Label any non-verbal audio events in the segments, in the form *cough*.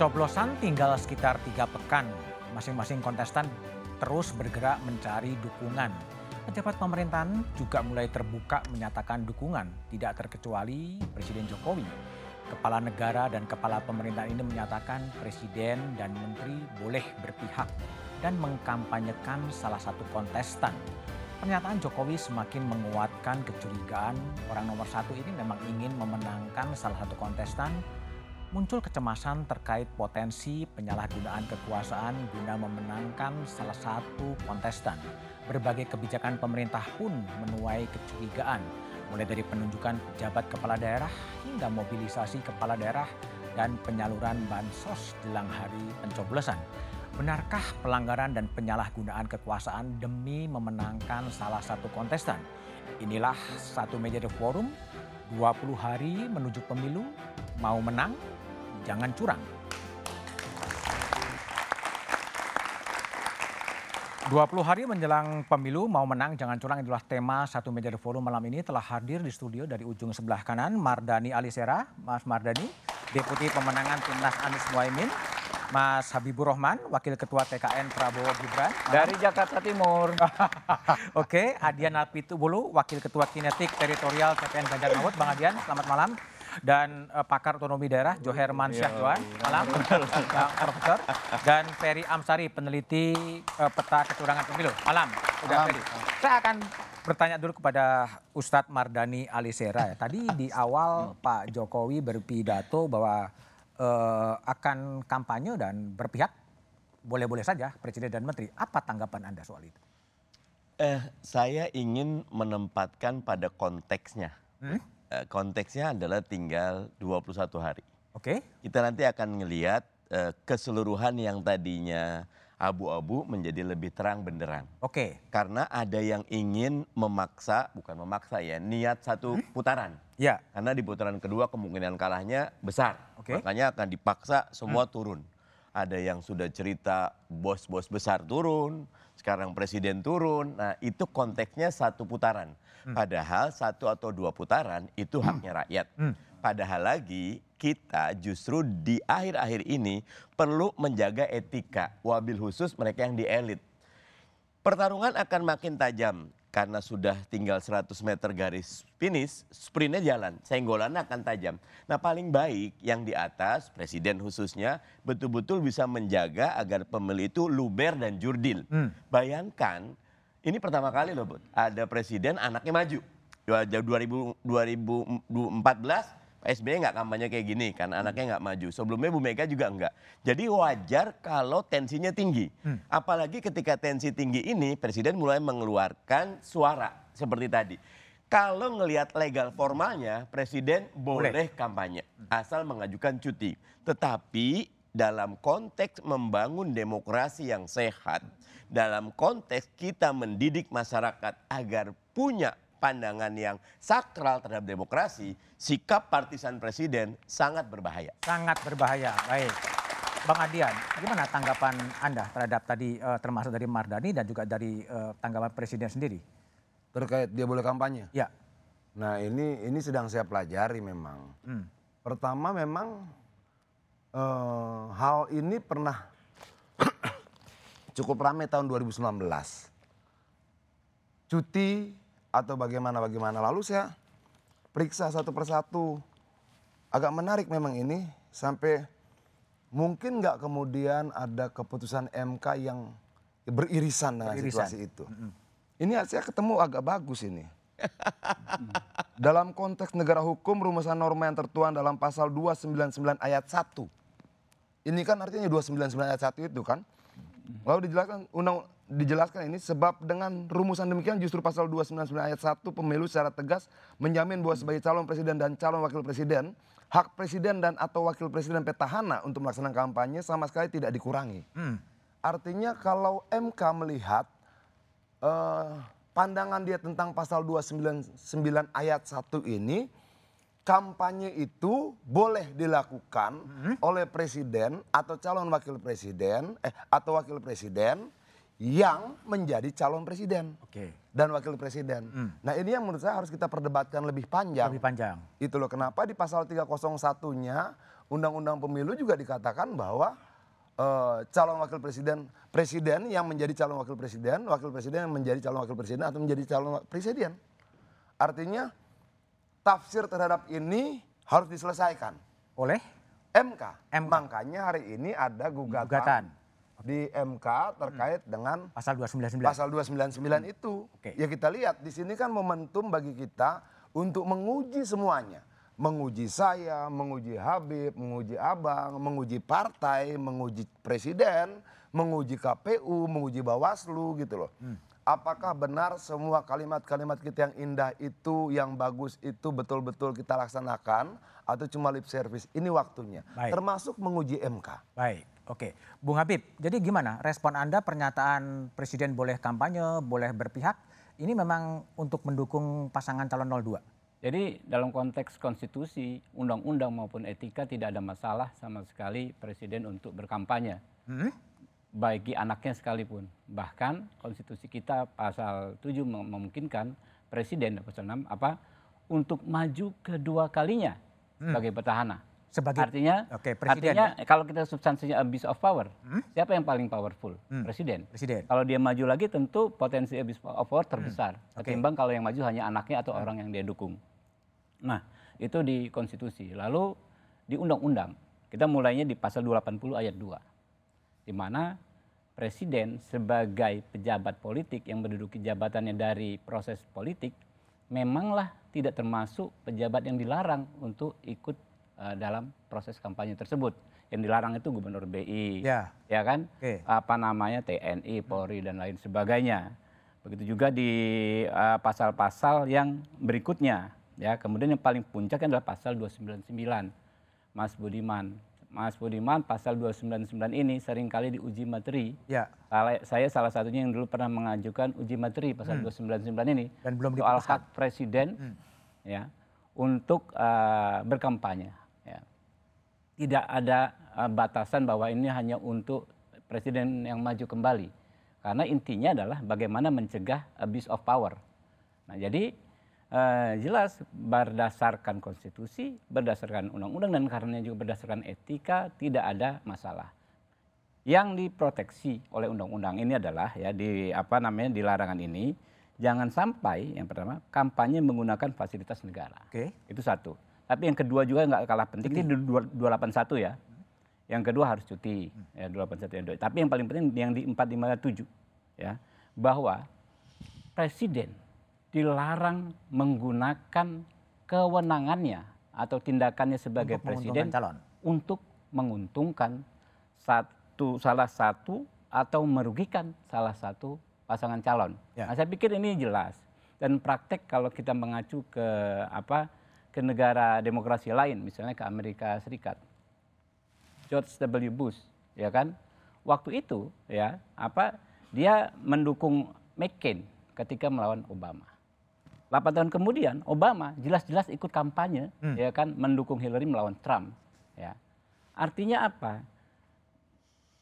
Pencoblosan tinggal sekitar tiga pekan. Masing-masing kontestan terus bergerak mencari dukungan. Pejabat pemerintahan juga mulai terbuka menyatakan dukungan, tidak terkecuali Presiden Jokowi. Kepala negara dan kepala pemerintahan ini menyatakan presiden dan menteri boleh berpihak dan mengkampanyekan salah satu kontestan. Pernyataan Jokowi semakin menguatkan kecurigaan orang nomor satu ini memang ingin memenangkan salah satu kontestan muncul kecemasan terkait potensi penyalahgunaan kekuasaan guna memenangkan salah satu kontestan. Berbagai kebijakan pemerintah pun menuai kecurigaan, mulai dari penunjukan pejabat kepala daerah hingga mobilisasi kepala daerah dan penyaluran bansos jelang hari pencoblosan. Benarkah pelanggaran dan penyalahgunaan kekuasaan demi memenangkan salah satu kontestan? Inilah satu meja The Forum, 20 hari menuju pemilu, mau menang jangan curang. 20 hari menjelang pemilu mau menang jangan curang itulah tema satu meja forum malam ini telah hadir di studio dari ujung sebelah kanan Mardani Alisera, Mas Mardani, Deputi Pemenangan Timnas Anies Muhaimin, Mas Habibur Rahman, Wakil Ketua TKN Prabowo Gibran. Dari Jakarta Timur. *laughs* Oke, Adian Alpitubulu, Wakil Ketua Kinetik Teritorial TPN Ganjar Mahfud. Bang Adian, selamat malam dan uh, pakar otonomi daerah Joherman iya, Syahduan, iya. malam, Profesor, dan Ferry Amsari, peneliti uh, peta kecurangan pemilu, malam, udah Ferry. Saya akan bertanya dulu kepada Ustadz Mardani Alisera. Ya. Tadi di awal Pak Jokowi berpidato bahwa uh, akan kampanye dan berpihak boleh-boleh saja Presiden dan Menteri. Apa tanggapan Anda soal itu? Eh, saya ingin menempatkan pada konteksnya. Hmm? Eh, konteksnya adalah tinggal 21 hari. Oke. Okay. Kita nanti akan melihat uh, keseluruhan yang tadinya abu-abu menjadi lebih terang benderang. Oke. Okay. Karena ada yang ingin memaksa, bukan memaksa ya, niat satu hmm? putaran. Ya. Karena di putaran kedua kemungkinan kalahnya besar. Oke. Okay. Makanya akan dipaksa semua hmm. turun. Ada yang sudah cerita bos-bos besar turun, sekarang presiden turun. Nah, itu konteksnya satu putaran. Hmm. Padahal satu atau dua putaran itu hmm. haknya rakyat. Hmm. Padahal lagi kita justru di akhir-akhir ini perlu menjaga etika, wabil khusus mereka yang di elit. Pertarungan akan makin tajam karena sudah tinggal 100 meter garis finish, sprintnya jalan, senggolannya akan tajam. Nah paling baik yang di atas, presiden khususnya, betul-betul bisa menjaga agar pemilih itu luber dan jurdil. Hmm. Bayangkan ini pertama kali loh, Bud. Ada presiden anaknya maju. 2000, 2014 Pak SBY nggak kampanye kayak gini kan anaknya nggak maju. Sebelumnya Bu Mega juga nggak. Jadi wajar kalau tensinya tinggi. Hmm. Apalagi ketika tensi tinggi ini presiden mulai mengeluarkan suara seperti tadi. Kalau ngelihat legal formalnya presiden boleh, boleh kampanye asal mengajukan cuti. Tetapi dalam konteks membangun demokrasi yang sehat, dalam konteks kita mendidik masyarakat agar punya pandangan yang sakral terhadap demokrasi, sikap partisan presiden sangat berbahaya. Sangat berbahaya, baik. Bang Adian, gimana tanggapan Anda terhadap tadi uh, termasuk dari Mardani dan juga dari uh, tanggapan presiden sendiri? Terkait dia boleh kampanye? Ya. Nah ini ini sedang saya pelajari memang. Hmm. Pertama memang uh, hal ini pernah *coughs* cukup ramai tahun 2019. Cuti atau bagaimana-bagaimana. Lalu saya periksa satu persatu. Agak menarik memang ini sampai mungkin nggak kemudian ada keputusan MK yang beririsan dengan beririsan. situasi itu. Mm -hmm. Ini saya ketemu agak bagus ini. *laughs* dalam konteks negara hukum rumusan norma yang tertuang dalam pasal 299 ayat 1 ini kan artinya 299 ayat 1 itu kan. Lalu dijelaskan undang dijelaskan ini sebab dengan rumusan demikian justru pasal 299 ayat 1 pemilu secara tegas menjamin bahwa sebagai calon presiden dan calon wakil presiden hak presiden dan atau wakil presiden petahana untuk melaksanakan kampanye sama sekali tidak dikurangi. Hmm. Artinya kalau MK melihat uh, pandangan dia tentang pasal 299 ayat 1 ini kampanye itu boleh dilakukan hmm. oleh presiden atau calon wakil presiden eh atau wakil presiden yang menjadi calon presiden okay. dan wakil presiden. Hmm. Nah ini yang menurut saya harus kita perdebatkan lebih panjang. Lebih panjang. Itu loh kenapa di pasal 301-nya undang-undang pemilu juga dikatakan bahwa eh, calon wakil presiden presiden yang menjadi calon wakil presiden, wakil presiden yang menjadi calon wakil presiden atau menjadi calon presiden. Artinya tafsir terhadap ini harus diselesaikan. Oleh MK. MK. Makanya hari ini ada gugatan, Gugatan. Di MK terkait dengan pasal 299. pasal 299 itu. Oke. Ya kita lihat di sini kan momentum bagi kita untuk menguji semuanya. Menguji saya, menguji Habib, menguji Abang, menguji partai, menguji presiden, menguji KPU, menguji Bawaslu gitu loh. Apakah benar semua kalimat-kalimat kita yang indah itu, yang bagus itu betul-betul kita laksanakan atau cuma lip service? Ini waktunya. Baik. Termasuk menguji MK. Baik, oke. Bung Habib, jadi gimana respon Anda pernyataan Presiden boleh kampanye, boleh berpihak, ini memang untuk mendukung pasangan calon 02? Jadi dalam konteks konstitusi, undang-undang maupun etika tidak ada masalah sama sekali presiden untuk berkampanye. Hmm? Bagi anaknya sekalipun. Bahkan konstitusi kita pasal 7 mem- memungkinkan presiden pasal 6 apa untuk maju kedua kalinya sebagai petahana. Sebagai artinya presiden artinya kalau kita substansinya abuse of power, siapa yang paling powerful? Presiden. Presiden. Kalau dia maju lagi tentu potensi abuse of power terbesar Oke. ketimbang kalau yang maju hanya anaknya atau orang yang dia dukung. Nah, itu di konstitusi. Lalu di undang-undang, kita mulainya di pasal 280 ayat 2. Di mana presiden sebagai pejabat politik yang menduduki jabatannya dari proses politik memanglah tidak termasuk pejabat yang dilarang untuk ikut dalam proses kampanye tersebut. Yang dilarang itu gubernur BI, Ya. ya kan? Oke. Apa namanya TNI, Polri dan lain sebagainya. Begitu juga di eh, pasal-pasal yang berikutnya, ya. Kemudian yang paling puncak adalah pasal 299. Mas Budiman, Mas Budiman pasal 299 ini sering kali diuji materi. Ya. Saya salah satunya yang dulu pernah mengajukan uji materi pasal 299 ini Dan belum soal diputuskan. hak presiden ya untuk eh, berkampanye. Tidak ada eh, batasan bahwa ini hanya untuk presiden yang maju kembali, karena intinya adalah bagaimana mencegah abuse of power. Nah jadi eh, jelas berdasarkan konstitusi, berdasarkan undang-undang dan karena juga berdasarkan etika tidak ada masalah yang diproteksi oleh undang-undang ini adalah ya di apa namanya di larangan ini jangan sampai yang pertama kampanye menggunakan fasilitas negara. Oke. Itu satu. Tapi yang kedua juga nggak kalah penting ini di dua- 281 ya. Yang kedua harus cuti ya 281 yang. Tapi yang paling penting yang di 457 ya bahwa presiden dilarang menggunakan kewenangannya atau tindakannya sebagai Untuk presiden calon. untuk menguntungkan satu salah satu atau merugikan salah satu pasangan calon. Ya. Nah, saya pikir ini jelas dan praktek kalau kita mengacu ke apa ke negara demokrasi lain, misalnya ke Amerika Serikat. George W. Bush, ya kan? Waktu itu, ya, apa dia mendukung McCain ketika melawan Obama. 8 tahun kemudian Obama jelas-jelas ikut kampanye ya kan mendukung Hillary melawan Trump ya. Artinya apa?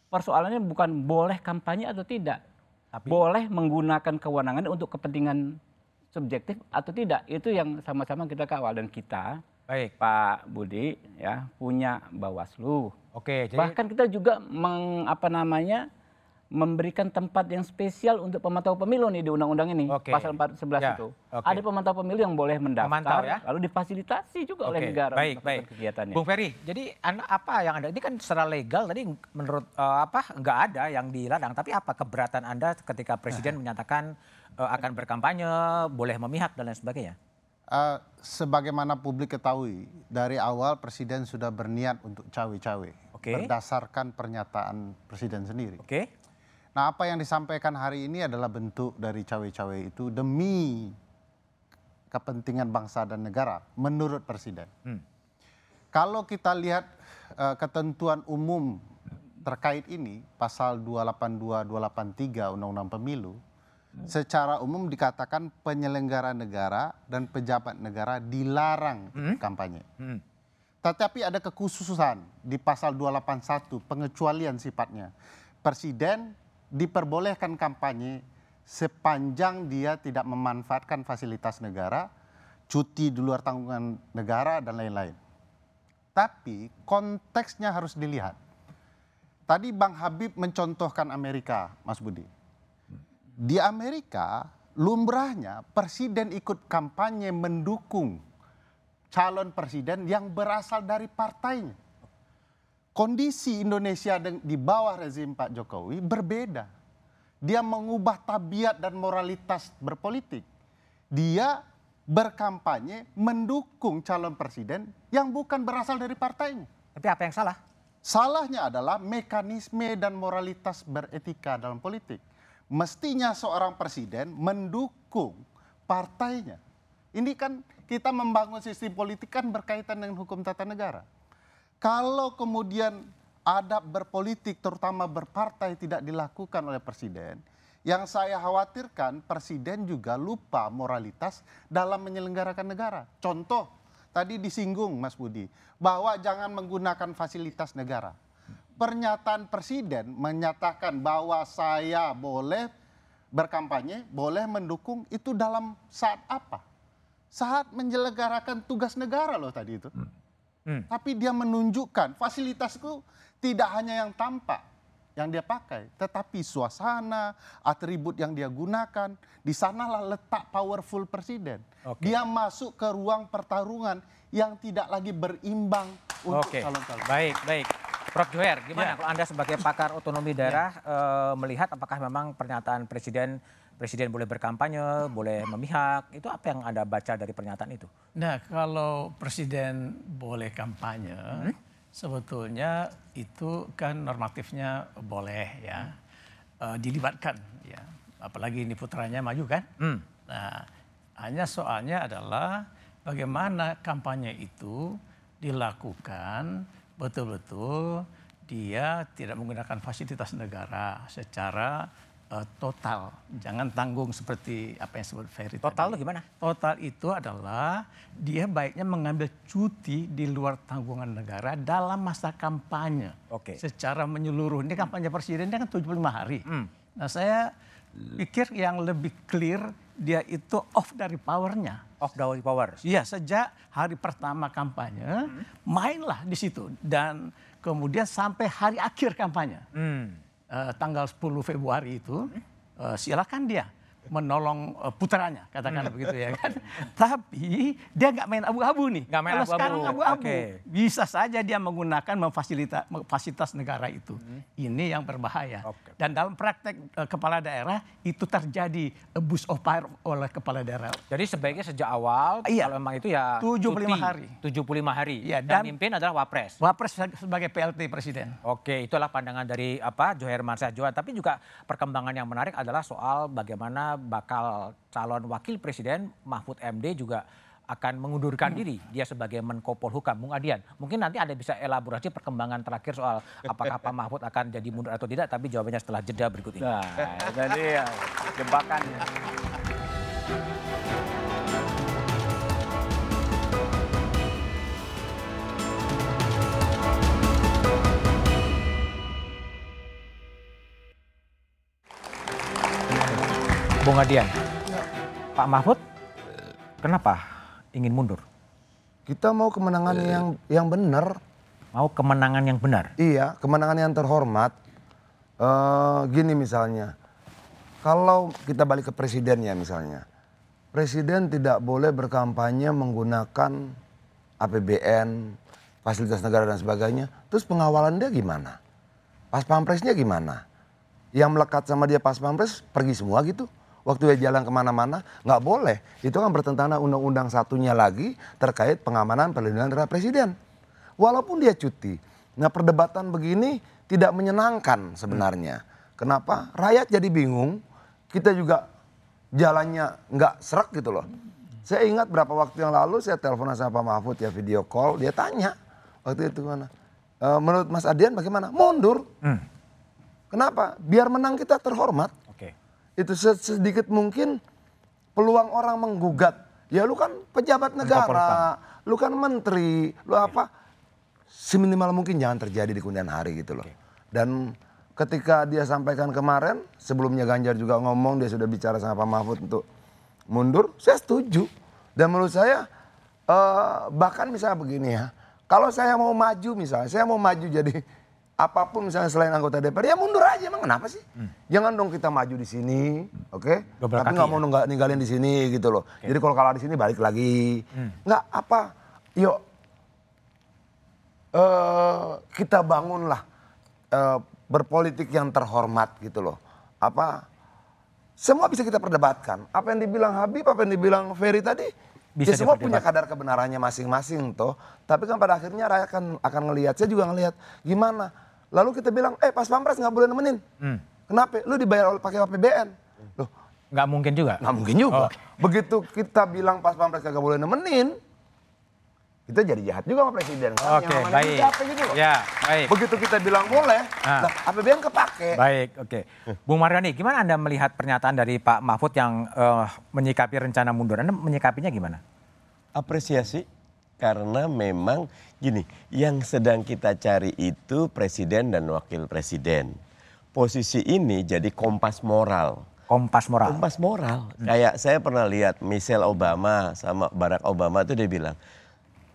Persoalannya bukan boleh kampanye atau tidak. Tapi- boleh menggunakan kewenangannya untuk kepentingan subjektif atau tidak. Itu yang sama-sama kita kawal dan kita Baik. Pak Budi ya punya Bawaslu. Oke, jadi Bahkan kita juga meng, apa namanya memberikan tempat yang spesial untuk pemantau pemilu nih di undang-undang ini Oke. pasal 411 Ya, itu. oke. Ada pemantau pemilu yang boleh mendaftar Memantau ya. lalu difasilitasi juga oleh Oke, negara baik, baik. kegiatannya. Bung Ferry, jadi apa yang anda ini kan secara legal tadi menurut eh, apa nggak ada yang dilarang, tapi apa keberatan anda ketika presiden menyatakan eh, akan berkampanye, boleh memihak dan lain sebagainya? Eh, sebagaimana publik ketahui, dari awal Presiden sudah berniat untuk cawe-cawe. Oke. Berdasarkan pernyataan Presiden sendiri. Oke, Nah apa yang disampaikan hari ini adalah bentuk dari cawe-cawe itu demi kepentingan bangsa dan negara menurut Presiden. Hmm. Kalau kita lihat eh, ketentuan umum terkait ini, pasal 282-283 Undang-Undang Pemilu, secara umum dikatakan penyelenggara negara dan pejabat negara dilarang ikut kampanye. Hmm. Tetapi ada kekhususan di pasal 281 pengecualian sifatnya. Presiden diperbolehkan kampanye sepanjang dia tidak memanfaatkan fasilitas negara, cuti di luar tanggungan negara dan lain-lain. Tapi konteksnya harus dilihat. Tadi Bang Habib mencontohkan Amerika, Mas Budi. Di Amerika, lumrahnya presiden ikut kampanye mendukung calon presiden yang berasal dari partainya. Kondisi Indonesia di bawah rezim Pak Jokowi berbeda. Dia mengubah tabiat dan moralitas berpolitik. Dia berkampanye mendukung calon presiden yang bukan berasal dari partainya. Tapi apa yang salah? Salahnya adalah mekanisme dan moralitas beretika dalam politik. Mestinya seorang presiden mendukung partainya. Ini kan kita membangun sistem politik kan berkaitan dengan hukum tata negara. Kalau kemudian adab berpolitik terutama berpartai tidak dilakukan oleh presiden, yang saya khawatirkan presiden juga lupa moralitas dalam menyelenggarakan negara. Contoh tadi disinggung Mas Budi bahwa jangan menggunakan fasilitas negara. Pernyataan presiden menyatakan bahwa saya boleh berkampanye, boleh mendukung itu dalam saat apa? Saat menyelenggarakan tugas negara loh tadi itu. Hmm. Tapi dia menunjukkan fasilitas itu tidak hanya yang tampak yang dia pakai, tetapi suasana, atribut yang dia gunakan, di sanalah letak powerful presiden. Oke. Dia masuk ke ruang pertarungan yang tidak lagi berimbang untuk calon-calon. baik, baik. Prof. Joher, gimana Ya. kalau Anda sebagai pakar otonomi daerah eh, melihat apakah memang pernyataan Presiden Presiden boleh berkampanye, boleh memihak, itu apa yang Anda baca dari pernyataan itu? Nah, kalau presiden boleh kampanye, sebetulnya itu kan normatifnya boleh ya Eh, dilibatkan ya. Apalagi ini putranya maju kan. Hmm. Nah, hanya soalnya adalah bagaimana kampanye itu dilakukan betul-betul dia tidak menggunakan fasilitas negara secara eh, total. Jangan tanggung seperti apa yang disebut Ferry Total tadi. itu gimana? Total itu adalah dia baiknya mengambil cuti di luar tanggungan negara dalam masa kampanye. Oke. Secara menyeluruh. Ini kampanye presiden dia kan 75 hari. Hmm. Nah saya pikir yang lebih clear dia itu off dari powernya. Off the power. Iya, sejak hari pertama kampanye, mainlah di situ. Dan kemudian sampai hari akhir kampanye, Hmm. eh, tanggal 10 Februari itu, eh, silakan dia menolong eh, putranya, katakanlah begitu ya kan. *laughs* Tapi dia nggak main abu-abu nih. Nggak main Kalau abu-abu, sekarang abu-abu, oke. bisa saja dia menggunakan memfasilita- fasilitas negara itu. Ini yang berbahaya. Oke. Dan dalam praktek eh, kepala daerah itu terjadi abuse of power oleh kepala daerah. Jadi sebaiknya sejak awal Iya. kalau memang itu ya 75 cuti. hari. 75 hari. Iya, dan, dan- mimpin adalah Wapres. Wapres sebagai PLT presiden. Oke, itulah pandangan dari apa Joher Johan. Tapi juga perkembangan yang menarik adalah soal bagaimana bakal calon wakil presiden Mahfud MD juga akan mengundurkan diri dia sebagai Menko Polhukam. Bung Adian, mungkin nanti ada bisa elaborasi perkembangan terakhir soal apakah Pak Mahfud akan jadi mundur atau tidak, tapi jawabannya setelah jeda berikut ini. Nah, jadi ya, jebakannya. Bung Adian, Pak Mahfud kenapa ingin mundur? Kita mau kemenangan yang yang benar. Mau kemenangan yang benar. Iya, kemenangan yang terhormat. Eh gini misalnya, kalau kita balik ke presiden ya misalnya, presiden tidak boleh berkampanye menggunakan APBN, fasilitas negara dan sebagainya. Terus pengawalan dia gimana? Pas pampresnya gimana? Yang melekat sama dia pas pampres pergi semua gitu. Waktu dia jalan ke mana-mana nggak boleh. Itu kan bertentangan undang-undang satunya lagi terkait pengamanan perlindungan terhadap presiden. Walaupun dia cuti. Nah perdebatan begini tidak menyenangkan sebenarnya. Kenapa? Rakyat jadi bingung. Kita juga jalannya nggak serak gitu loh. Saya ingat berapa waktu yang lalu saya telepon sama Pak Mahfud ya video call. Dia tanya waktu itu mana. "E, menurut Mas Adian bagaimana? Mundur. Hmm. Kenapa? Biar menang kita terhormat. Itu se- sedikit mungkin peluang orang menggugat. Ya lu kan pejabat negara, lu kan menteri, lu apa? Seminimal mungkin jangan terjadi di kemudian hari gitu loh. Dan ketika dia sampaikan kemarin, sebelumnya Ganjar juga ngomong dia sudah bicara sama Pak Mahfud untuk mundur, saya setuju. Dan menurut saya eh, bahkan misalnya begini ya, Kalau saya mau maju misalnya, saya mau maju jadi apa pun misalnya selain anggota DPR, ya mundur aja emang kenapa sih? Jangan dong kita maju di sini, oke? Double Tapi nggak ya? mau ninggal- ninggalin di sini gitu loh. Jadi kalau kalah di sini balik lagi. Nggak apa? Yuk eh kita bangunlah eh, berpolitik yang terhormat gitu loh. Apa? Semua bisa kita perdebatkan. Apa yang dibilang Habib, apa yang dibilang Ferry tadi, Bisa ya semua punya kadar kebenarannya masing-masing toh. Tapi kan pada akhirnya rakyat akan akan ngelihat. Saya juga ngelihat gimana. Lalu kita bilang, eh pas pampres nggak boleh nemenin. Hmm. Kenapa? Lu dibayar oleh pakai APBN. Loh, Nggak mungkin juga. nggak mungkin juga. Begitu kita bilang pas pampres kagak boleh nemenin, kita jadi jahat juga sama presiden. Kan? Oke, namanya baik. gitu loh. Ya, baik. Begitu kita bilang boleh, Ah. nah, APBN kepake. Baik, oke. Bung Maryani, gimana Anda melihat pernyataan dari Pak Mahfud yang eh, menyikapi rencana mundur? Anda menyikapinya gimana? apresiasi karena memang gini, yang sedang kita cari itu presiden dan wakil presiden. Posisi ini jadi kompas moral. Kompas moral. Kompas moral. Kayak saya pernah lihat Michelle Obama sama Barack Obama itu dia bilang,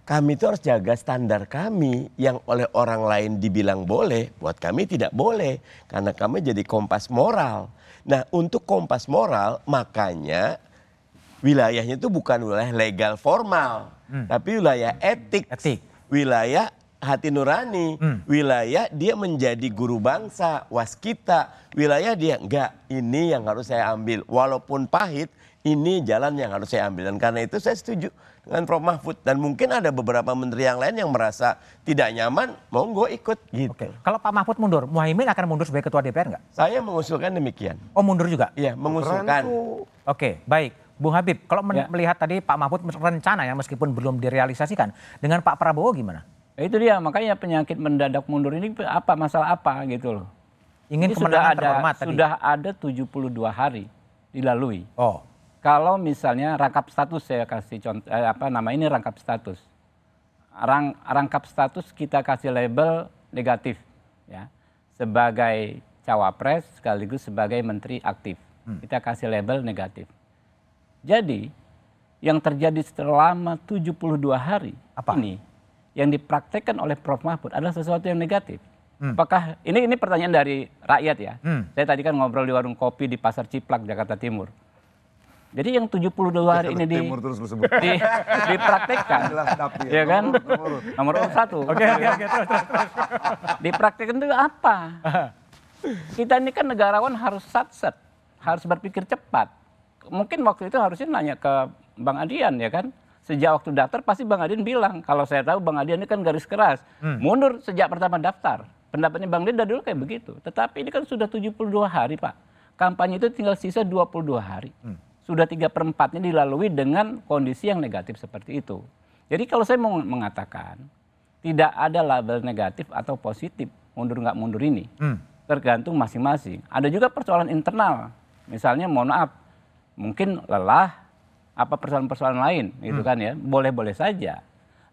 kami itu harus jaga standar kami yang oleh orang lain dibilang boleh, buat kami tidak boleh karena kami jadi kompas moral. Nah, untuk kompas moral makanya wilayahnya itu bukan wilayah legal formal, tapi wilayah etik, Etik. wilayah hati nurani, wilayah dia menjadi guru bangsa, waskita, wilayah dia enggak ini yang harus saya ambil, walaupun pahit ini jalan yang harus saya ambil dan karena itu saya setuju dengan Prof Mahfud dan mungkin ada beberapa menteri yang lain yang merasa tidak nyaman, monggo ikut gitu. Oke. Kalau Pak Mahfud mundur, Muhaimin akan mundur sebagai ketua DPR nggak? Saya mengusulkan demikian. Oh mundur juga? Iya, mengusulkan. Oke, baik. Bung Habib, kalau Ya. melihat tadi Pak Mahfud rencana ya meskipun belum direalisasikan, dengan Pak Prabowo gimana? Itu dia makanya penyakit mendadak mundur ini apa masalah apa gitu loh. Ingin Ini sudah ada tadi. sudah ada 72 hari dilalui. Oh, Kalau misalnya rangkap status saya kasih contoh eh, apa nama ini rangkap status. Rang, rangkap status kita kasih label negatif ya. Sebagai cawapres sekaligus sebagai menteri aktif. Kita kasih label negatif. Jadi yang terjadi selama 72 hari Apa? ini yang dipraktekkan oleh Prof Mahfud adalah sesuatu yang negatif. Apakah ini ini pertanyaan dari rakyat ya? Hmm. Saya tadi kan ngobrol di warung kopi di Pasar Ciplak Jakarta Timur. Jadi yang 72 hari ini di, terus di dipraktekkan, ya kan? Nomor satu. oke oke oke. Dipraktekkan itu apa? Kita ini kan negarawan harus satset, harus berpikir cepat. Mungkin waktu itu harusnya nanya ke Bang Adian ya kan. Sejak waktu daftar pasti Bang Adian bilang, kalau saya tahu Bang Adian ini kan garis keras. Mundur sejak pertama daftar. Pendapatnya Bang Adian dari dulu kayak begitu. Tetapi ini kan sudah 72 hari Pak. Kampanye itu tinggal sisa 22 hari. Sudah tiga perempatnya dilalui dengan kondisi yang negatif seperti itu. Jadi kalau saya mau mengatakan, tidak ada label negatif atau positif mundur nggak mundur ini Hmm. tergantung masing-masing ada juga persoalan internal misalnya mohon maaf mungkin lelah apa persoalan-persoalan lain gitu kan ya boleh-boleh saja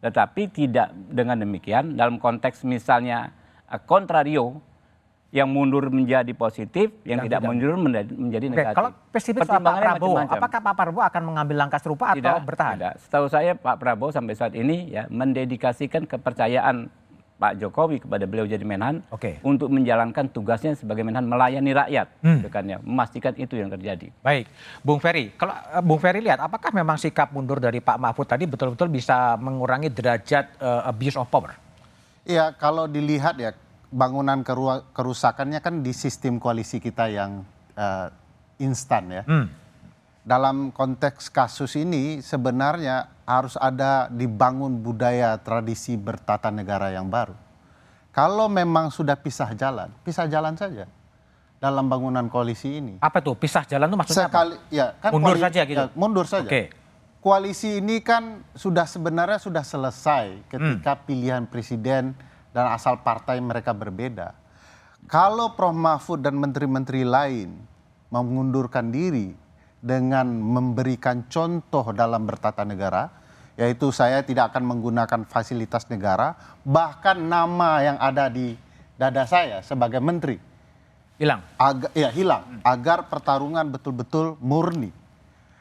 tetapi tidak dengan demikian dalam konteks misalnya eh, kontrario yang mundur menjadi positif yang, tidak, mundur menjadi, menjadi Oke, negatif kalau spesifik soal Pak Prabowo, macam-macam. apakah Pak Prabowo akan mengambil langkah serupa atau tidak, bertahan? Tidak. Setahu saya Pak Prabowo sampai saat ini ya mendedikasikan kepercayaan Pak Jokowi kepada beliau jadi Menhan Oke. untuk menjalankan tugasnya sebagai Menhan melayani rakyat, Hmm. gitu kan ya, memastikan itu yang terjadi. Baik, Bung Ferry. Kalau eh, Bung Ferry lihat, apakah memang sikap mundur dari Pak Mahfud tadi betul-betul bisa mengurangi derajat eh, abuse of power? Iya, kalau dilihat ya bangunan kerusakannya kan di sistem koalisi kita yang eh, instan ya. Hmm. Dalam konteks kasus ini sebenarnya harus ada dibangun budaya tradisi bertatanegara yang baru. Kalau memang sudah pisah jalan, pisah jalan saja dalam bangunan koalisi ini. Apa tuh pisah jalan tuh maksudnya apa? Sekali, ya kan Mundur koali- saja gitu? ya, mundur saja. Oke. Koalisi ini kan sudah sebenarnya sudah selesai ketika Hmm. pilihan presiden dan asal partai mereka berbeda. Kalau Prof Mahfud dan menteri-menteri lain mengundurkan diri dengan memberikan contoh dalam bertata negara, yaitu saya tidak akan menggunakan fasilitas negara, bahkan nama yang ada di dada saya sebagai menteri Hilang. agak ya hilang agar pertarungan betul-betul murni.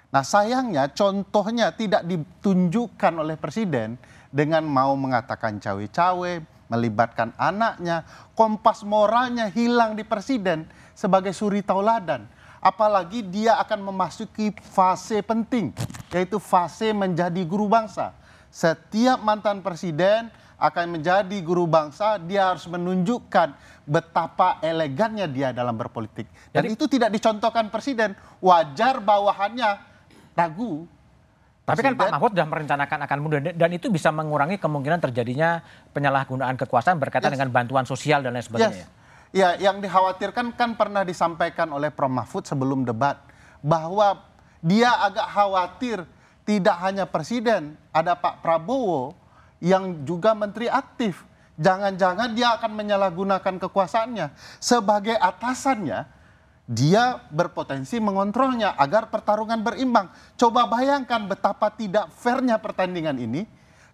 Nah sayangnya contohnya tidak ditunjukkan oleh presiden dengan mau mengatakan cawe-cawe, melibatkan anaknya, kompas moralnya hilang di presiden sebagai suri tauladan. Apalagi dia akan memasuki fase penting, yaitu fase menjadi guru bangsa. Setiap mantan presiden akan menjadi guru bangsa, dia harus menunjukkan betapa elegannya dia dalam berpolitik. Dan Jadi- itu tidak dicontohkan presiden. Wajar bawahannya ragu. Tapi kan Pak Mahfud sudah merencanakan akan mundur dan itu bisa mengurangi kemungkinan terjadinya penyalahgunaan kekuasaan berkaitan Yes. dengan bantuan sosial dan lain sebagainya. Yes. Ya, yang dikhawatirkan kan pernah disampaikan oleh Prof Mahfud sebelum debat bahwa dia agak khawatir tidak hanya presiden, ada Pak Prabowo yang juga menteri aktif. Jangan-jangan dia akan menyalahgunakan kekuasaannya sebagai atasannya. Dia berpotensi mengontrolnya agar pertarungan berimbang. Coba bayangkan betapa tidak fairnya pertandingan ini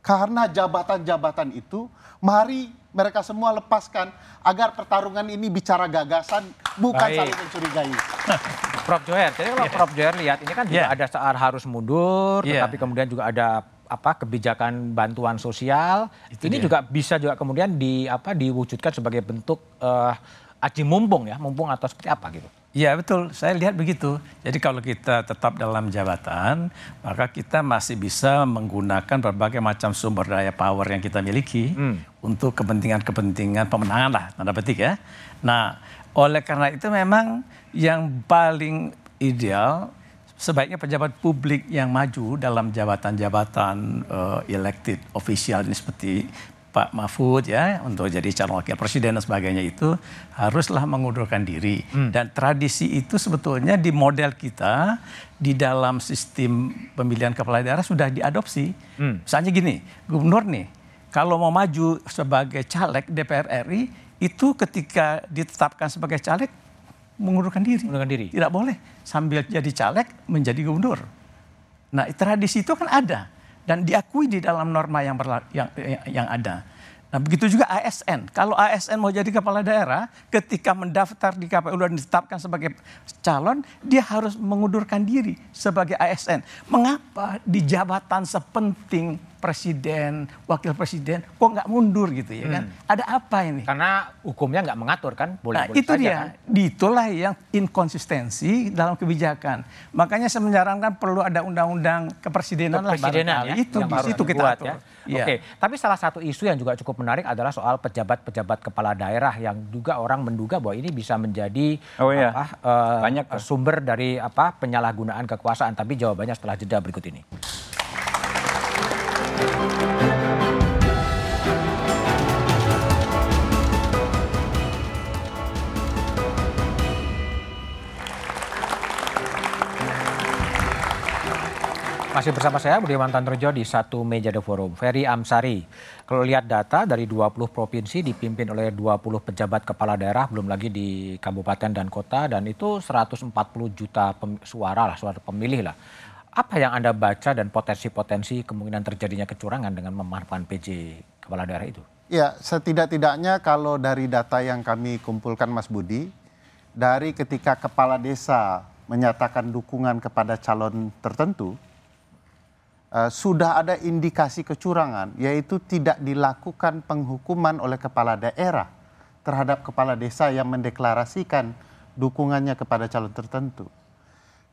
karena jabatan-jabatan itu mari mereka semua lepaskan agar pertarungan ini bicara gagasan bukan Baik. saling mencurigai. *laughs* Prof Joher, jadi kalau Prof Joher lihat ini kan juga Iya. ada saat harus mundur, Iya. tetapi kemudian juga ada apa kebijakan bantuan sosial. ini juga bisa juga kemudian di apa diwujudkan sebagai bentuk eh, aji mumpung ya, mumpung atau seperti apa gitu. Iya betul, saya lihat begitu. Jadi kalau kita tetap dalam jabatan, maka kita masih bisa menggunakan berbagai macam sumber daya power yang kita miliki untuk kepentingan-kepentingan pemenangan lah, tanda petik ya. Nah, oleh karena itu memang yang paling ideal sebaiknya pejabat publik yang maju dalam jabatan-jabatan eh, elected official ini seperti Pak Mahfud ya untuk jadi calon wakil presiden dan sebagainya itu haruslah mengundurkan diri dan tradisi itu sebetulnya di model kita di dalam sistem pemilihan kepala daerah sudah diadopsi. Misalnya gini, gubernur nih kalau mau maju sebagai caleg DPR RI itu ketika ditetapkan sebagai caleg mengundurkan diri. Mengundurkan diri. Tidak boleh sambil jadi caleg menjadi gubernur. Nah, tradisi itu kan ada dan diakui di dalam norma yang berla- yang, yang ada. Nah, begitu juga ASN. Kalau ASN mau jadi kepala daerah, ketika mendaftar di KPU dan ditetapkan sebagai calon, dia harus mengundurkan diri sebagai ASN. Mengapa di jabatan sepenting presiden, wakil presiden, kok nggak mundur gitu ya kan? Ada apa ini? Karena hukumnya nggak mengatur kan, boleh Nah itu dia, itulah yang inkonsistensi dalam kebijakan. Makanya saya menyarankan perlu ada undang-undang kepresidenan lah kepresidenan barangkali. ya, Itu yang di situ kita dibuat atur. ya. Iya. Oke, tapi salah satu isu yang juga cukup menarik adalah soal pejabat-pejabat kepala daerah yang juga orang menduga bahwa ini bisa menjadi Oh iya. apa, eh, Banyak sumber dari apa penyalahgunaan kekuasaan. Tapi jawabannya setelah jeda berikut ini. Masih bersama saya Budiman Tantrojo di satu meja The Forum. Ferry Amsari. Kalau lihat data dari 20 provinsi dipimpin oleh 20 pejabat kepala daerah, belum lagi di kabupaten dan kota, dan itu 140 juta suara lah, suara pemilih lah. Apa yang Anda baca dan potensi-potensi kemungkinan terjadinya kecurangan dengan memanfaatkan PJ kepala daerah itu? Ya, setidak-tidaknya kalau dari data yang kami kumpulkan Mas Budi, dari ketika kepala desa menyatakan dukungan kepada calon tertentu, eh, sudah ada indikasi kecurangan, yaitu tidak dilakukan penghukuman oleh kepala daerah terhadap kepala desa yang mendeklarasikan dukungannya kepada calon tertentu.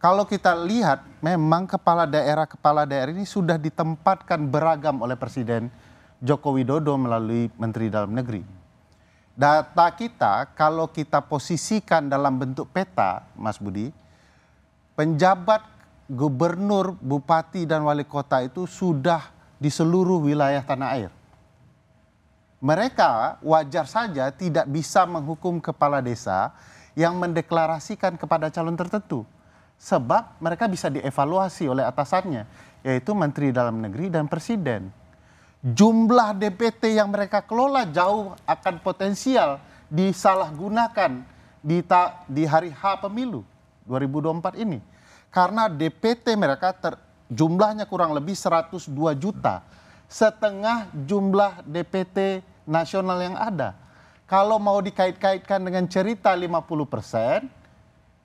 Kalau kita lihat, memang kepala daerah-kepala daerah ini sudah ditempatkan beragam oleh Presiden Joko Widodo melalui Menteri Dalam Negeri. Data kita, kalau kita posisikan dalam bentuk peta, Mas Budi, penjabat gubernur, bupati, dan wali kota itu sudah di seluruh wilayah tanah air. Mereka wajar saja tidak bisa menghukum kepala desa yang mendeklarasikan kepada calon tertentu. Sebab mereka bisa dievaluasi oleh atasannya, yaitu Menteri Dalam Negeri dan Presiden. Jumlah DPT yang mereka kelola jauh akan potensial disalahgunakan di, hari H pemilu 2024 ini. Karena DPT mereka ter, jumlahnya kurang lebih 102 juta. Setengah jumlah DPT nasional yang ada. Kalau mau dikait-kaitkan dengan cerita 50 persen,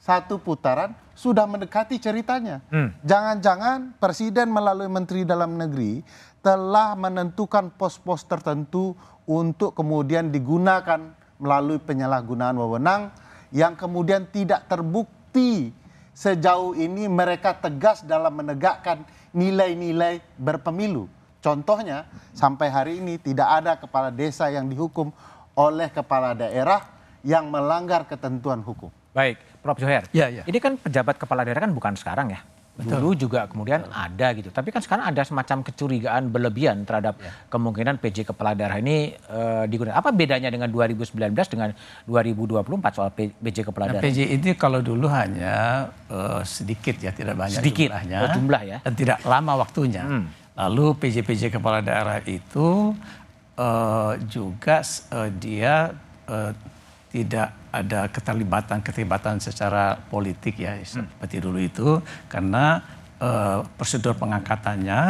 satu putaran sudah mendekati ceritanya. Jangan-jangan presiden melalui menteri dalam negeri telah menentukan pos-pos tertentu untuk kemudian digunakan melalui penyalahgunaan wewenang yang kemudian tidak terbukti sejauh ini mereka tegas dalam menegakkan nilai-nilai berpemilu. Contohnya, sampai hari ini tidak ada kepala desa yang dihukum oleh kepala daerah yang melanggar ketentuan hukum. Baik, Prof. Joher. Ya, ya. Ini kan pejabat kepala daerah kan bukan sekarang ya. Dulu juga kemudian ada gitu. Tapi kan sekarang ada semacam kecurigaan berlebihan terhadap kemungkinan PJ kepala daerah ini eh, digunakan. Apa bedanya dengan 2019 dengan 2024 soal PJ kepala Nah, daerah? PJ ini kalau dulu hanya eh, sedikit ya, tidak banyak Sedikit, jumlahnya. oh, jumlah ya. Dan tidak lama waktunya. Lalu PJ-PJ kepala daerah itu eh, juga eh, dia eh, tidak ada keterlibatan-keterlibatan secara politik ya seperti dulu itu karena eh, prosedur pengangkatannya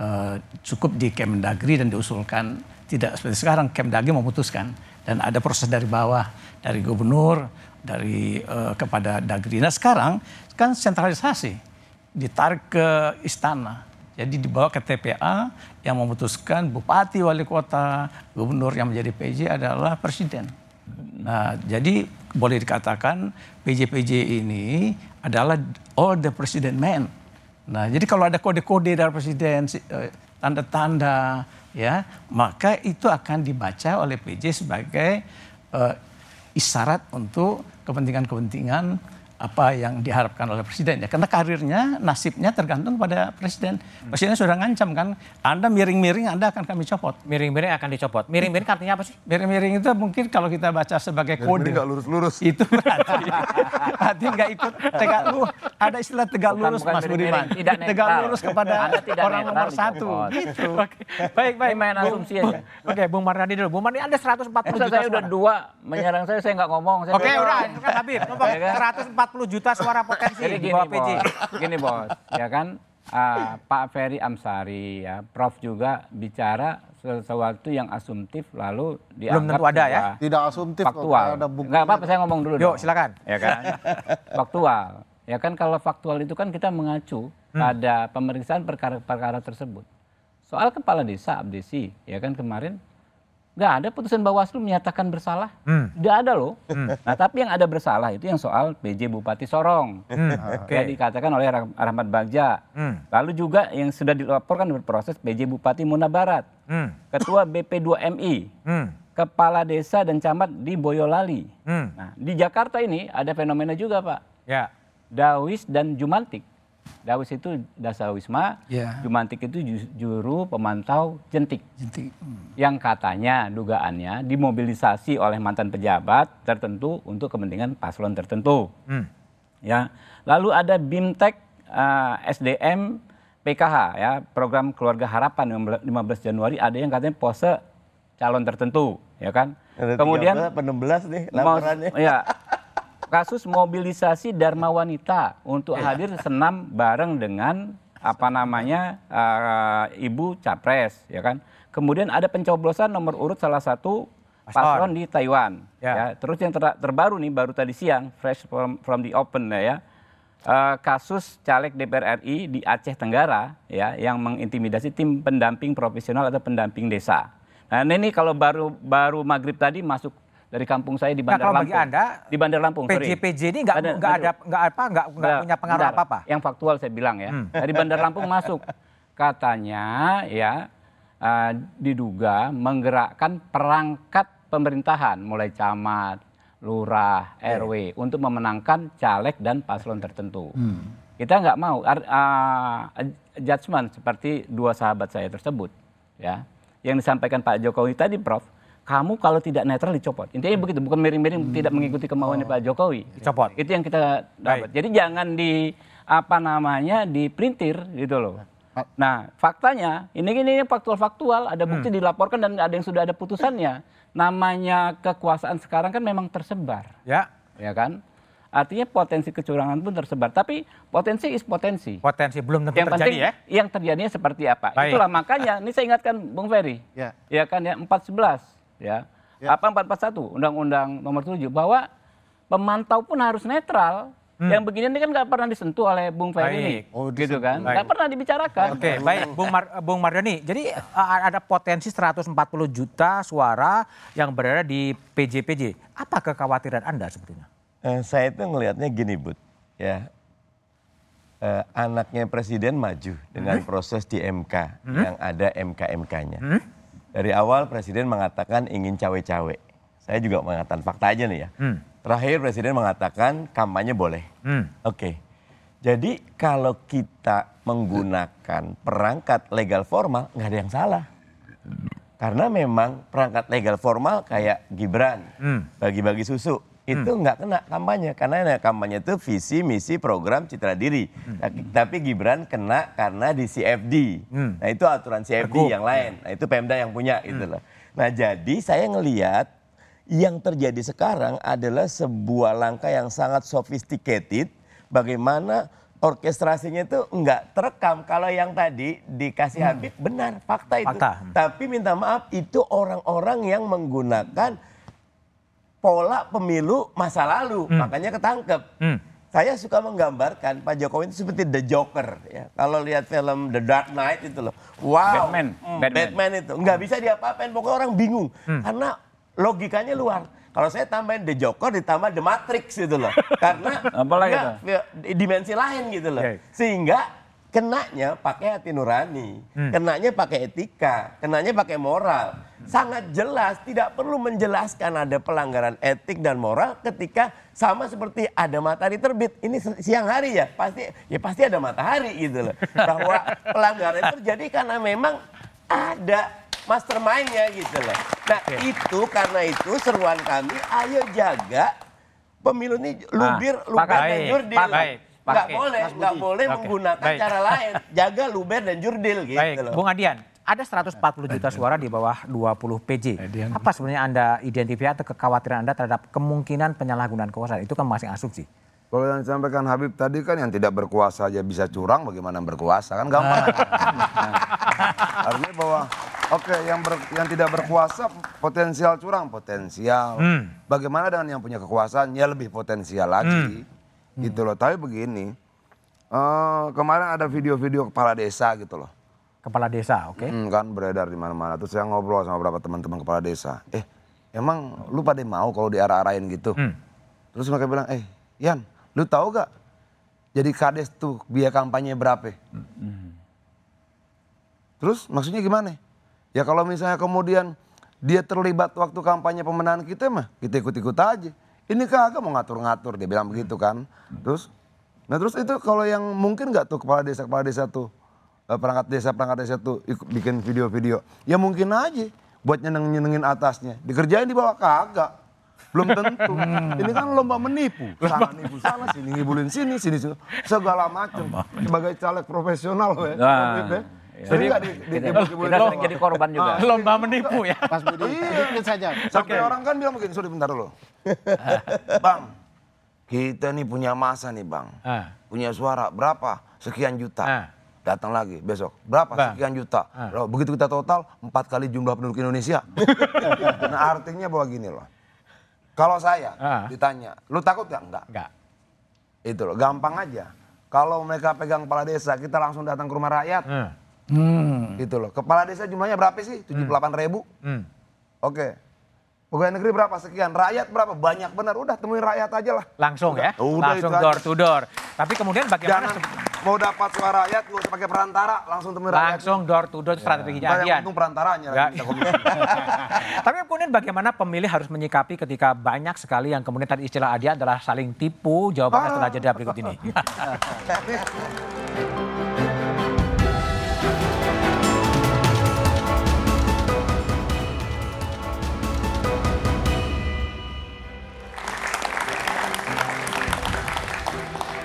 eh, cukup di Kemendagri dan diusulkan tidak seperti sekarang Kemdagri memutuskan dan ada proses dari bawah dari gubernur dari eh, kepada Dagri. Nah sekarang kan sentralisasi ditarik ke istana. Jadi dibawa ke TPA yang memutuskan bupati, wali kota, gubernur yang menjadi PJ adalah presiden. Nah, jadi boleh dikatakan PJ-PJ ini adalah all the president man. Nah, jadi kalau ada kode-kode dari presiden, si- eh, tanda-tanda, ya, maka itu akan dibaca oleh PJ sebagai eh, isyarat untuk kepentingan-kepentingan apa yang diharapkan oleh presiden ya karena karirnya nasibnya tergantung pada presiden presiden sudah ngancam kan anda miring-miring anda akan kami copot Miring-miring akan dicopot. Miring-miring artinya apa sih? miring-miring itu mungkin kalau kita baca sebagai kode nggak lurus-lurus. itu berarti *laughs* berarti nggak ikut tegak lurus ada istilah tegak Bukan- lurus bukan Mas Budiman tidak tegak lurus kepada orang nomor satu gitu *laughs* Oke, baik, baik. Main asumsi aja. Oke, Bung Mardhani dulu. Bung Mardhani ada 140 Masa juta saya udah suara. dua menyerang saya, saya nggak ngomong. Saya Oke, udah, kan Habib. Ngomong Ya kan? 140 juta suara *laughs* potensi Jadi di gini bawah PJ. bos, gini bos, ya kan ah, Pak Ferry Amsari ya, Prof juga bicara sesuatu yang asumtif lalu dianggap tentu ada ya? Tidak asumtif kok, faktual. ada bukti. Nggak apa-apa saya ngomong dulu. Yuk, dong. silakan. Ya kan, *laughs* faktual. Ya kan kalau faktual itu kan kita mengacu pada pemeriksaan perkara-perkara tersebut. Soal kepala desa abdesi, ya kan kemarin nggak ada putusan Bawaslu menyatakan bersalah, nggak ada loh. Nah tapi yang ada bersalah itu yang soal PJ Bupati Sorong, Oke. yang dikatakan oleh Rah- Rahmat Bagja. Hmm. Lalu juga yang sudah dilaporkan berproses PJ Bupati Muna Barat, Hmm. Ketua BP2MI, Hmm. Kepala Desa dan Camat di Boyolali. Hmm. Nah di Jakarta ini ada fenomena juga Pak, Ya. Dawis dan Jumantik. Dawis itu Dasa Wisma, Ya. Jumantik itu ju- juru pemantau jentik Jadi, yang katanya dugaannya dimobilisasi oleh mantan pejabat tertentu untuk kepentingan paslon tertentu. Hmm. Ya, lalu ada BIMTEK eh, SDM PKH ya, program Keluarga Harapan 15 Januari ada yang katanya pose calon tertentu, ya kan? Ada Kemudian 13 apa 16 nih laporannya. ya, *laughs* kasus mobilisasi Dharma Wanita untuk hadir senam bareng dengan apa namanya eh, Ibu Capres, ya kan? Kemudian ada pencoblosan nomor urut salah satu Paslon. di Taiwan. Ya. Ya. Terus yang ter- terbaru nih baru tadi siang, fresh from, from the open ya. eh, kasus caleg DPR RI di Aceh Tenggara ya yang mengintimidasi tim pendamping profesional atau pendamping desa. Nah ini kalau baru baru maghrib tadi masuk dari kampung saya di Nah, Bandar kalau Lampung. bagi Anda, di Bandar Lampung. sorry. PJ-PJ ini nggak Ada- nggak ada nggak apa nggak nggak punya pengaruh bentar. apa apa. Yang faktual saya bilang ya. Hmm. Dari Bandar Lampung masuk. Katanya ya eh, diduga menggerakkan perangkat pemerintahan mulai camat, lurah, RW untuk memenangkan caleg dan paslon tertentu. Kita nggak mau ah, judgement seperti dua sahabat saya tersebut ya. Yang disampaikan Pak Jokowi tadi Prof, kamu kalau tidak netral dicopot. Intinya begitu, bukan miring-miring tidak mengikuti kemauannya Pak Jokowi. Dicopot. Itu yang kita dapat. Jadi jangan di apa namanya dipelintir gitu loh. Nah, faktanya ini ini faktual-faktual, ada bukti dilaporkan dan ada yang sudah ada putusannya. Namanya kekuasaan sekarang kan memang tersebar, Ya, ya kan? Artinya potensi kecurangan pun tersebar, tapi potensi is potensi. potensi belum tentu Yang terjadi penting ya. yang terjadinya seperti apa. Baik. Itulah makanya ini saya ingatkan Bung Ferry. Ya. Ya kan ya 411 ya. Ya. Apa 441 Undang-Undang Nomor 7 bahwa pemantau pun harus netral. Yang begini ini kan nggak pernah disentuh oleh Bung Ferry ini, oh, gitu kan? Nggak pernah dibicarakan. Oke, baik, Bung, Mar Bung Mardani. Jadi uh, ada potensi 140 juta suara yang berada di PJPJ. Apa kekhawatiran Anda sebetulnya? Eh, saya itu ngelihatnya gini, Bud. Ya, Eh, anaknya presiden maju dengan proses di MK yang ada MK-MK-nya. Dari awal presiden mengatakan ingin cawe-cawe. Saya juga mengatakan fakta aja nih ya. Terakhir presiden mengatakan kampanye boleh. Hmm. Oke. Jadi kalau kita menggunakan perangkat legal formal nggak ada yang salah. Karena memang perangkat legal formal kayak Gibran Hmm. bagi-bagi susu itu nggak kena kampanye karena kampanye itu visi misi program citra diri. Tapi- Tapi Gibran kena karena di CFD. Hmm. Nah itu aturan CFD yang lain. Nah itu Pemda yang punya gitu loh. Nah jadi saya ngelihat yang terjadi sekarang adalah sebuah langkah yang sangat sophisticated. Bagaimana orkestrasinya itu nggak terekam. Kalau yang tadi dikasih Habib benar fakta itu. Fakta. Tapi minta maaf itu orang-orang yang menggunakan pola pemilu masa lalu, makanya ketangkep. Hmm. Saya suka menggambarkan Pak Jokowi itu seperti The Joker ya. Kalau lihat film The Dark Knight itu loh. Wow. Batman. Hmm, Batman. Batman itu nggak bisa diapa-apain pokoknya orang bingung karena logikanya luar. Kalau saya tambahin The Joker ditambah The Matrix gitu loh. Karena *laughs* Apalagi nggak, ya, dimensi lain gitu loh. Oke. Sehingga kenanya pakai hati nurani, kenanya pakai etika, kenanya pakai moral. Sangat jelas, tidak perlu menjelaskan ada pelanggaran etik dan moral ketika sama seperti ada matahari terbit. Ini si- siang hari ya, pasti ya pasti ada matahari gitu loh. Bahwa pelanggaran itu terjadi karena memang ada mastermind-nya gitu loh. Nah itu karena itu seruan kami, ayo jaga pemilu ini luber, Ah, luber dan jurdil. Pakai. Nggak boleh, nggak boleh Oke. menggunakan Baik. cara lain. Jaga luber dan jurdil gitu Baik, loh. Bung Adian. Ada 140 juta suara di bawah 20 PJ. Apa sebenarnya Anda identifikasi atau kekhawatiran Anda terhadap kemungkinan penyalahgunaan kekuasaan? Itu kan masih asumsi. Kalau yang disampaikan Habib tadi kan yang tidak berkuasa aja bisa curang, bagaimana yang berkuasa kan gampang. *laughs* Artinya bahwa oke yang ber- yang tidak berkuasa potensial curang potensial. Bagaimana dengan yang punya kekuasaan ya lebih potensial lagi. Gitu loh. Tapi begini, eh, kemarin ada video-video kepala desa gitu loh. Kepala desa, oke? Hmm, kan beredar di mana-mana. Terus saya ngobrol sama beberapa teman-teman kepala desa. Eh, emang lu pada mau kalau diarah-arahin gitu? Terus mereka bilang, eh, Yan, lu tahu gak? Jadi kades tuh biaya kampanye berapa? Terus maksudnya gimana? Ya kalau misalnya kemudian dia terlibat waktu kampanye pemenangan kita mah, kita ikut-ikut aja. Ini kagak mau ngatur-ngatur, dia bilang begitu kan. Terus, nah terus itu kalau yang mungkin nggak tuh kepala desa kepala desa tuh perangkat desa perangkat desa tuh ikut bikin video-video, ya mungkin aja buat nyeneng nyenengin atasnya, dikerjain di bawah kagak. Belum tentu. *laughs* Ini kan lomba menipu. Sana nipu sana, sini ngibulin sini, sini, sini. Segala macam. Sebagai caleg profesional ya. Nah, Habib, ya. iya. Nggak di, di, Kita, sering jadi korban juga. Lomba menipu ya. Mas Budi, sedikit saja. Sampai orang kan bilang begini, sorry bentar dulu. *laughs* bang, kita nih punya masa nih bang. Ah. Punya suara berapa? Sekian juta. Ah. Datang lagi besok. Berapa? Bang. Sekian juta. Ah. Loh, begitu kita total, empat kali jumlah penduduk Indonesia. *laughs* nah artinya bahwa gini loh. Kalau saya Ah. ditanya, lu takut gak? Enggak. Enggak. Itu loh, gampang aja. Kalau mereka pegang kepala desa, kita langsung datang ke rumah rakyat. Hmm. Gitu loh. Kepala desa jumlahnya berapa sih? 78 ribu. Hmm. Oke. Pegawai negeri berapa sekian? Rakyat berapa? Banyak benar. Udah temuin rakyat aja lah. Langsung ya, Udah langsung itu aja. door to door. Tapi kemudian bagaimana Jangan mau dapat suara rakyat, gak usah pakai perantara, langsung temuin rakyat. langsung door to door strateginya yang Adian. untung perantaranya. Ya. *laughs* Tapi kemudian bagaimana pemilih harus menyikapi ketika banyak sekali yang kemudian tadi istilah Adian adalah saling tipu jawabannya setelah jeda berikut ini. *laughs*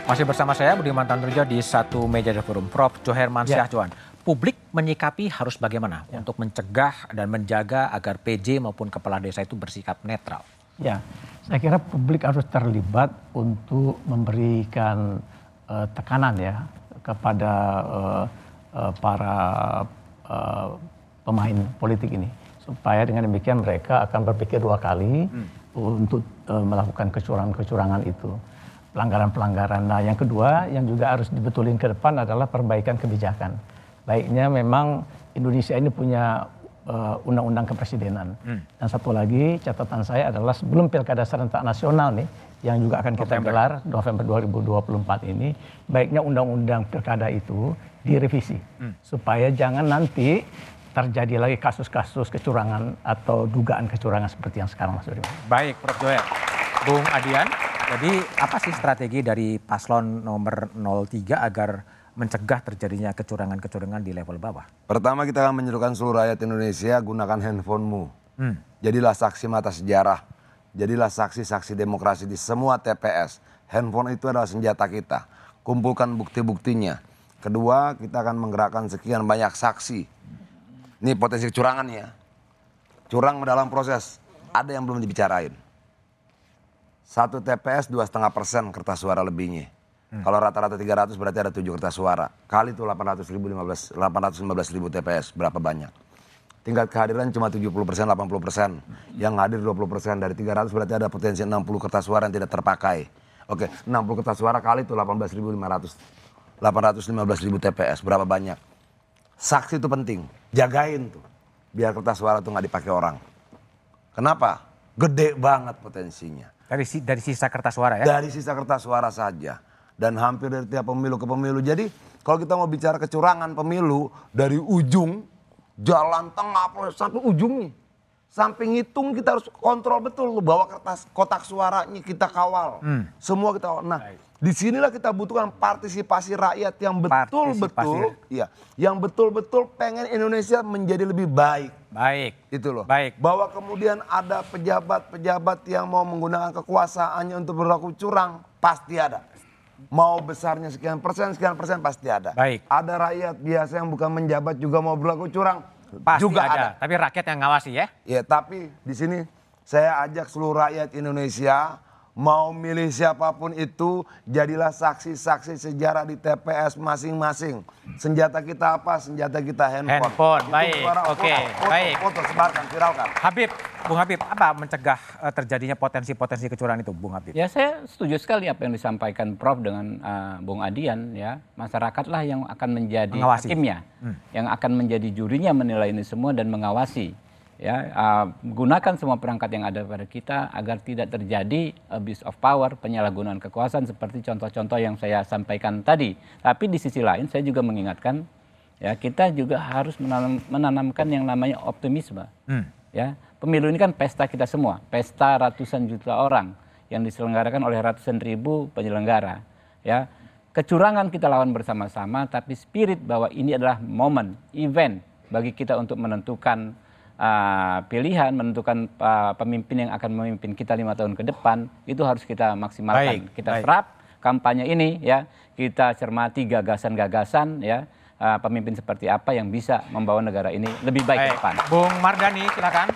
Masih bersama saya Budiman Tanrujo di satu meja The forum. Prof. Joherman Ya. Syahjuan. Publik menyikapi harus bagaimana untuk mencegah dan menjaga agar PJ maupun kepala desa itu bersikap netral. Ya, saya kira publik harus terlibat untuk memberikan eh, tekanan ya kepada eh, eh, para eh, pemain politik ini supaya dengan demikian mereka akan berpikir dua kali untuk eh, melakukan kecurangan-kecurangan itu, pelanggaran-pelanggaran. Nah, yang kedua yang juga harus dibetulin ke depan adalah perbaikan kebijakan. Baiknya memang Indonesia ini punya eh, undang-undang kepresidenan. Dan satu lagi catatan saya adalah sebelum pilkada serentak nasional nih, yang juga akan kita gelar November 2024 ini, baiknya undang-undang pilkada itu direvisi supaya jangan nanti terjadi lagi kasus-kasus kecurangan atau dugaan kecurangan seperti yang sekarang Mas Budiman. Baik, Prof. Joel. Bung Adian, jadi apa sih strategi dari paslon nomor 03 agar mencegah terjadinya kecurangan-kecurangan di level bawah? Pertama kita akan menyerukan seluruh rakyat Indonesia gunakan handphonemu. Hmm. Jadilah saksi mata sejarah. Jadilah saksi-saksi demokrasi di semua TPS. Handphone itu adalah senjata kita. Kumpulkan bukti-buktinya. Kedua, kita akan menggerakkan sekian banyak saksi. Ini potensi kecurangan ya. Curang dalam proses. Ada yang belum dibicarain. Satu TPS dua setengah persen kertas suara lebihnya. Kalau rata-rata 300 berarti ada 7 kertas suara. Kali itu 800 ribu, 15, 815 ribu TPS. Berapa banyak? Tingkat kehadiran cuma 70 persen, 80 persen. Yang hadir 20 persen. Dari 300 berarti ada potensi 60 kertas suara yang tidak terpakai. Oke, 60 kertas suara kali itu 18.500. 815 ribu TPS. Berapa banyak? Saksi itu penting. Jagain tuh. Biar kertas suara tuh nggak dipakai orang. Kenapa? Gede banget potensinya. Dari si- dari sisa kertas suara ya? Dari sisa kertas suara saja. Dan hampir dari tiap pemilu ke pemilu. Jadi kalau kita mau bicara kecurangan pemilu dari ujung jalan tengah sampai ujung nih. Sampai ngitung kita harus kontrol betul tuh bahwa kertas kotak suaranya kita kawal. Semua kita kawal. Nah, di sinilah kita butuhkan partisipasi rakyat yang betul-betul iya, yang betul-betul pengen Indonesia menjadi lebih baik. Baik. Itu loh. Baik. Bahwa kemudian ada pejabat-pejabat yang mau menggunakan kekuasaannya untuk berlaku curang, pasti ada. Mau besarnya sekian persen, sekian persen pasti ada. Baik. Ada rakyat biasa yang bukan menjabat juga mau berlaku curang, Pasti juga ada. ada. Tapi rakyat yang ngawasi ya? Ya, tapi di sini saya ajak seluruh rakyat Indonesia mau milih siapa pun itu jadilah saksi-saksi sejarah di TPS masing-masing. Senjata kita apa? Senjata kita handphone. Handphone, Itu baik, oke, foto, baik. Foto, sebarkan, viralkan. Habib, Bung Habib, apa mencegah eh, terjadinya potensi-potensi kecurangan itu, Bung Habib? Ya saya setuju sekali apa yang disampaikan Prof dengan uh, Bung Adian ya. Masyarakatlah yang akan menjadi Mengawasi. hakimnya, yang akan menjadi jurinya menilai ini semua dan mengawasi. Ya, uh, gunakan semua perangkat yang ada pada kita agar tidak terjadi abuse of power, penyalahgunaan kekuasaan seperti contoh-contoh yang saya sampaikan tadi. Tapi di sisi lain saya juga mengingatkan ya kita juga harus menanam- menanamkan yang namanya optimisme. Ya, pemilu ini kan pesta kita semua, pesta ratusan juta orang yang diselenggarakan oleh ratusan ribu penyelenggara. Ya, kecurangan kita lawan bersama-sama, tapi spirit bahwa ini adalah momen, event bagi kita untuk menentukan uh, pilihan, menentukan uh, pemimpin yang akan memimpin kita lima tahun ke depan, itu harus kita maksimalkan. Baik, kita baik. serap kampanye ini, ya, kita cermati gagasan-gagasan, ya, uh, pemimpin seperti apa yang bisa membawa negara ini lebih baik ke depan. Bung Mardani, silakan.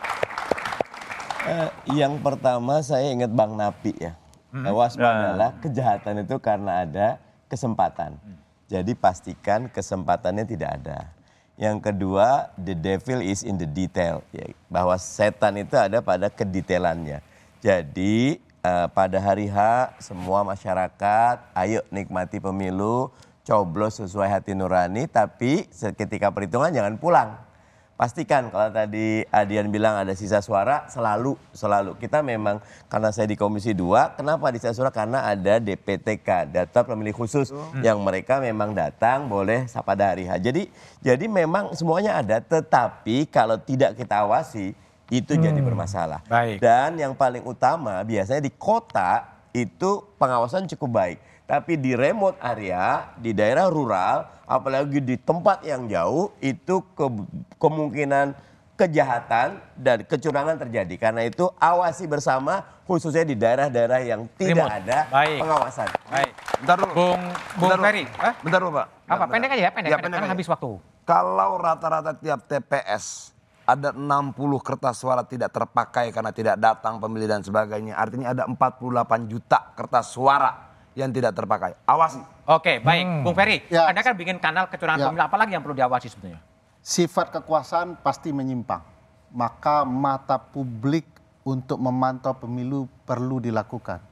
Eh, yang pertama saya ingat Bang Napi ya. Hmm. Waspadalah kejahatan itu karena ada kesempatan. Jadi pastikan kesempatannya tidak ada. Yang kedua, the devil is in the detail. Ya, bahwa setan itu ada pada kedetailannya. Jadi eh, pada hari H semua masyarakat ayo nikmati pemilu, coblos sesuai hati nurani, tapi seketika perhitungan jangan pulang pastikan kalau tadi Adian bilang ada sisa suara selalu selalu kita memang karena saya di Komisi 2 kenapa di sisa suara karena ada DPTK data pemilih khusus yang mereka memang datang boleh pada hari H. Jadi jadi memang semuanya ada tetapi kalau tidak kita awasi itu jadi bermasalah. Baik. Dan yang paling utama biasanya di kota itu pengawasan cukup baik. Tapi di remote area, di daerah rural, apalagi di tempat yang jauh, itu ke- kemungkinan kejahatan dan kecurangan terjadi. Karena itu awasi bersama khususnya di daerah-daerah yang tidak Remote. ada Baik. pengawasan. Baik. Bentar dulu. Bung Bung Bentar dulu. Ferry? Bentar dulu Pak. Apa? Bentar. Pendek aja ya, pendek. Ya, pendek. pendek Kan aja. habis waktu. Kalau rata-rata tiap TPS ada 60 kertas suara tidak terpakai karena tidak datang pemilih dan sebagainya. Artinya ada 48 juta kertas suara yang tidak terpakai. Awasi. Oke, baik. Bung Ferry, Ya. Anda kan bikin kanal kecurangan Ya. pemilu. Apalagi yang perlu diawasi sebetulnya? Sifat kekuasaan pasti menyimpang. Maka mata publik untuk memantau pemilu perlu dilakukan.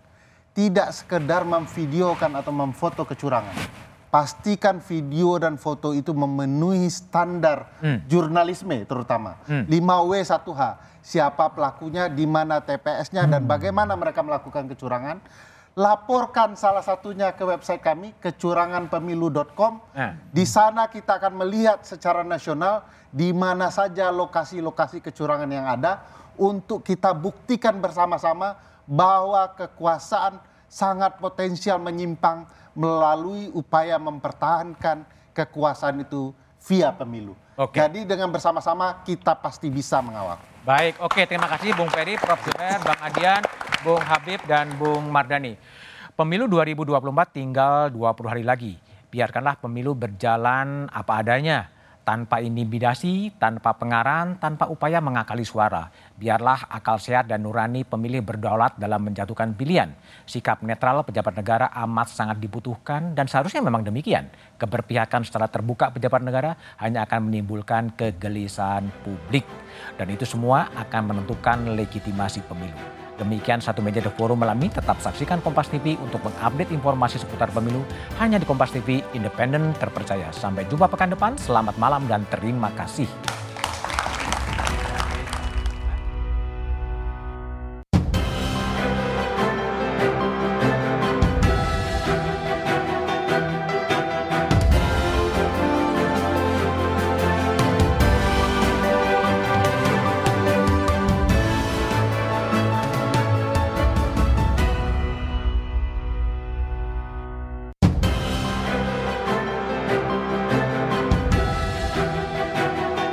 Tidak sekedar memvideokan atau memfoto kecurangan. Pastikan video dan foto itu memenuhi standar jurnalisme terutama. 5W1H, siapa pelakunya, di mana TPS-nya dan bagaimana mereka melakukan kecurangan. Laporkan salah satunya ke website kami kecuranganpemilu.com. Nah. Di sana kita akan melihat secara nasional di mana saja lokasi-lokasi kecurangan yang ada untuk kita buktikan bersama-sama bahwa kekuasaan sangat potensial menyimpang melalui upaya mempertahankan kekuasaan itu via pemilu. Oke. Jadi dengan bersama-sama kita pasti bisa mengawal. Baik, oke terima kasih Bung Peri, Prof. Zuber, Bang Adian, Bung Habib, dan Bung Mardani. Pemilu 2024 tinggal 20 hari lagi. Biarkanlah pemilu berjalan apa adanya. Tanpa intimidasi, tanpa pengaran, tanpa upaya mengakali suara. Biarlah akal sehat dan nurani pemilih berdaulat dalam menjatuhkan pilihan. Sikap netral pejabat negara amat sangat dibutuhkan dan seharusnya memang demikian. Keberpihakan secara terbuka pejabat negara hanya akan menimbulkan kegelisahan publik. Dan itu semua akan menentukan legitimasi pemilu. Demikian satu meja The Forum malam ini. Tetap saksikan Kompas TV untuk mengupdate informasi seputar pemilu hanya di Kompas TV independen terpercaya. Sampai jumpa pekan depan. Selamat malam dan terima kasih.